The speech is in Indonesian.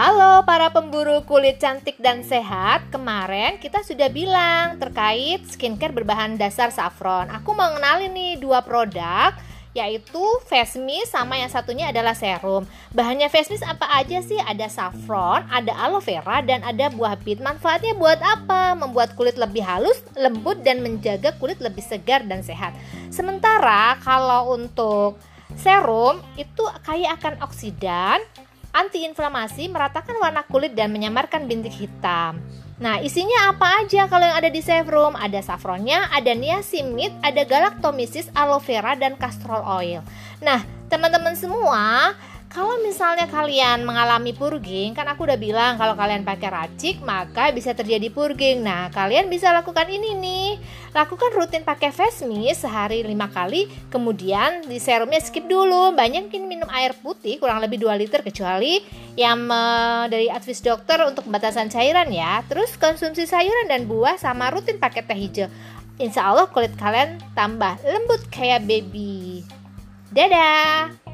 Halo para pemburu kulit cantik dan sehat Kemarin kita sudah bilang terkait skincare berbahan dasar saffron Aku mau kenalin nih dua produk yaitu face mist sama yang satunya adalah serum. Bahannya face mist apa aja sih? Ada saffron, ada aloe vera dan ada buah bit. Manfaatnya buat apa? Membuat kulit lebih halus, lembut dan menjaga kulit lebih segar dan sehat. Sementara kalau untuk serum itu kaya akan oksidan, antiinflamasi, meratakan warna kulit dan menyamarkan bintik hitam. Nah, isinya apa aja kalau yang ada di serum? Ada saffronnya, ada niacinamide, ada galactomisis, aloe vera, dan castor oil. Nah, teman-teman semua, kalau misalnya kalian mengalami purging, kan aku udah bilang kalau kalian pakai racik maka bisa terjadi purging. Nah, kalian bisa lakukan ini nih. Lakukan rutin pakai face mist sehari 5 kali, kemudian di serumnya skip dulu. Banyakin minum air putih kurang lebih 2 liter kecuali yang uh, dari advice dokter untuk pembatasan cairan ya. Terus konsumsi sayuran dan buah sama rutin pakai teh hijau. Insya Allah kulit kalian tambah lembut kayak baby. Dadah!